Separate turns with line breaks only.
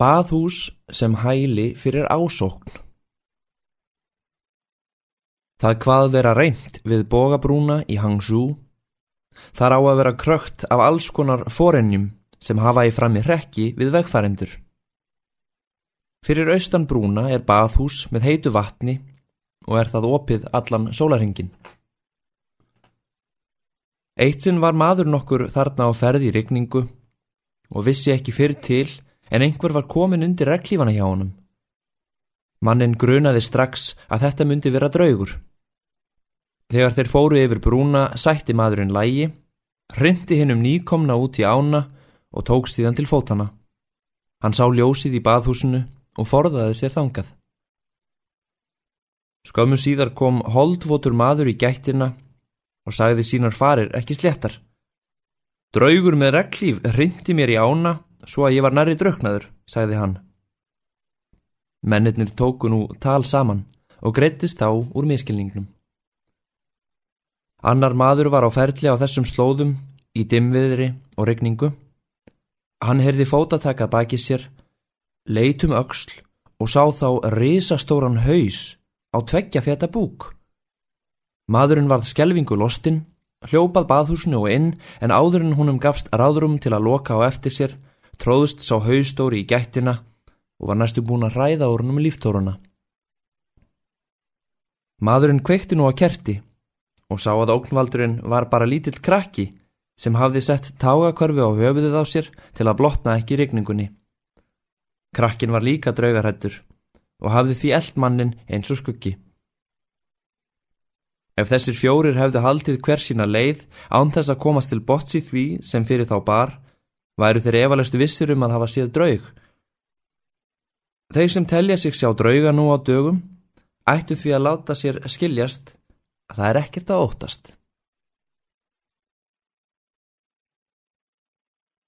Baðhús sem hæli fyrir ásókn Það hvað vera reynd við bogabrúna í Hangzhou. Þar á að vera krökt af alls konar forennjum sem hafa í frammi hrekki við vegfærendur. Fyrir austan brúna er baðhús með heitu vatni og er það opið allan sólarhingin. Eitt sinn var maður nokkur þarna á ferð í regningu og vissi ekki fyrir til en einhver var komin undir reglífana hjá honum. Mannin grunaði strax að þetta myndi vera draugur. Þegar þeir fóru yfir brúna sætti maðurinn lægi, hrindi hinn um nýkomna út í ána og tók stíðan til fótana. Hann sá ljósið í baðhúsinu og forðaði sér þangað. Skömmu síðar kom holdvotur maður í gættina og sagði sínar farir ekki slettar. Draugur með reglíf hrindi mér í ána svo að ég var nærri drauknaður, sagði hann. Mennirnir tóku nú tal saman og greittist þá úr miskilningnum. Annar maður var á ferli á þessum slóðum í dimviðri og regningu. Hann heyrði fótatakað baki sér, leitum öksl og sá þá risastóran haus á tveggja fjata búk. Maðurinn varð skelvingu lostinn, hljópað baðhúsinu og inn en áður en húnum gafst ráðrum til að loka á eftir sér tróðust sá haustóri í gættina og var næstu búin að ræða ornum líftóruna. Maðurinn kveikti nú að kerti og sá að ógnvaldurinn var bara lítill krakki sem hafði sett tágakörfi á höfuðið á sér til að blotna ekki regningunni. Krakkin var líka draugarhættur og hafði því eldmannin eins og skuggi. Ef þessir fjórir hefðu haldið hver sína leið án þess að komast til botts í því sem fyrir þá bar, væru þeir efalestu vissir um að hafa séð draug. Þeir sem telja sig sjá drauga nú á dögum ættu því að láta sér skiljast að það er ekkert að óttast.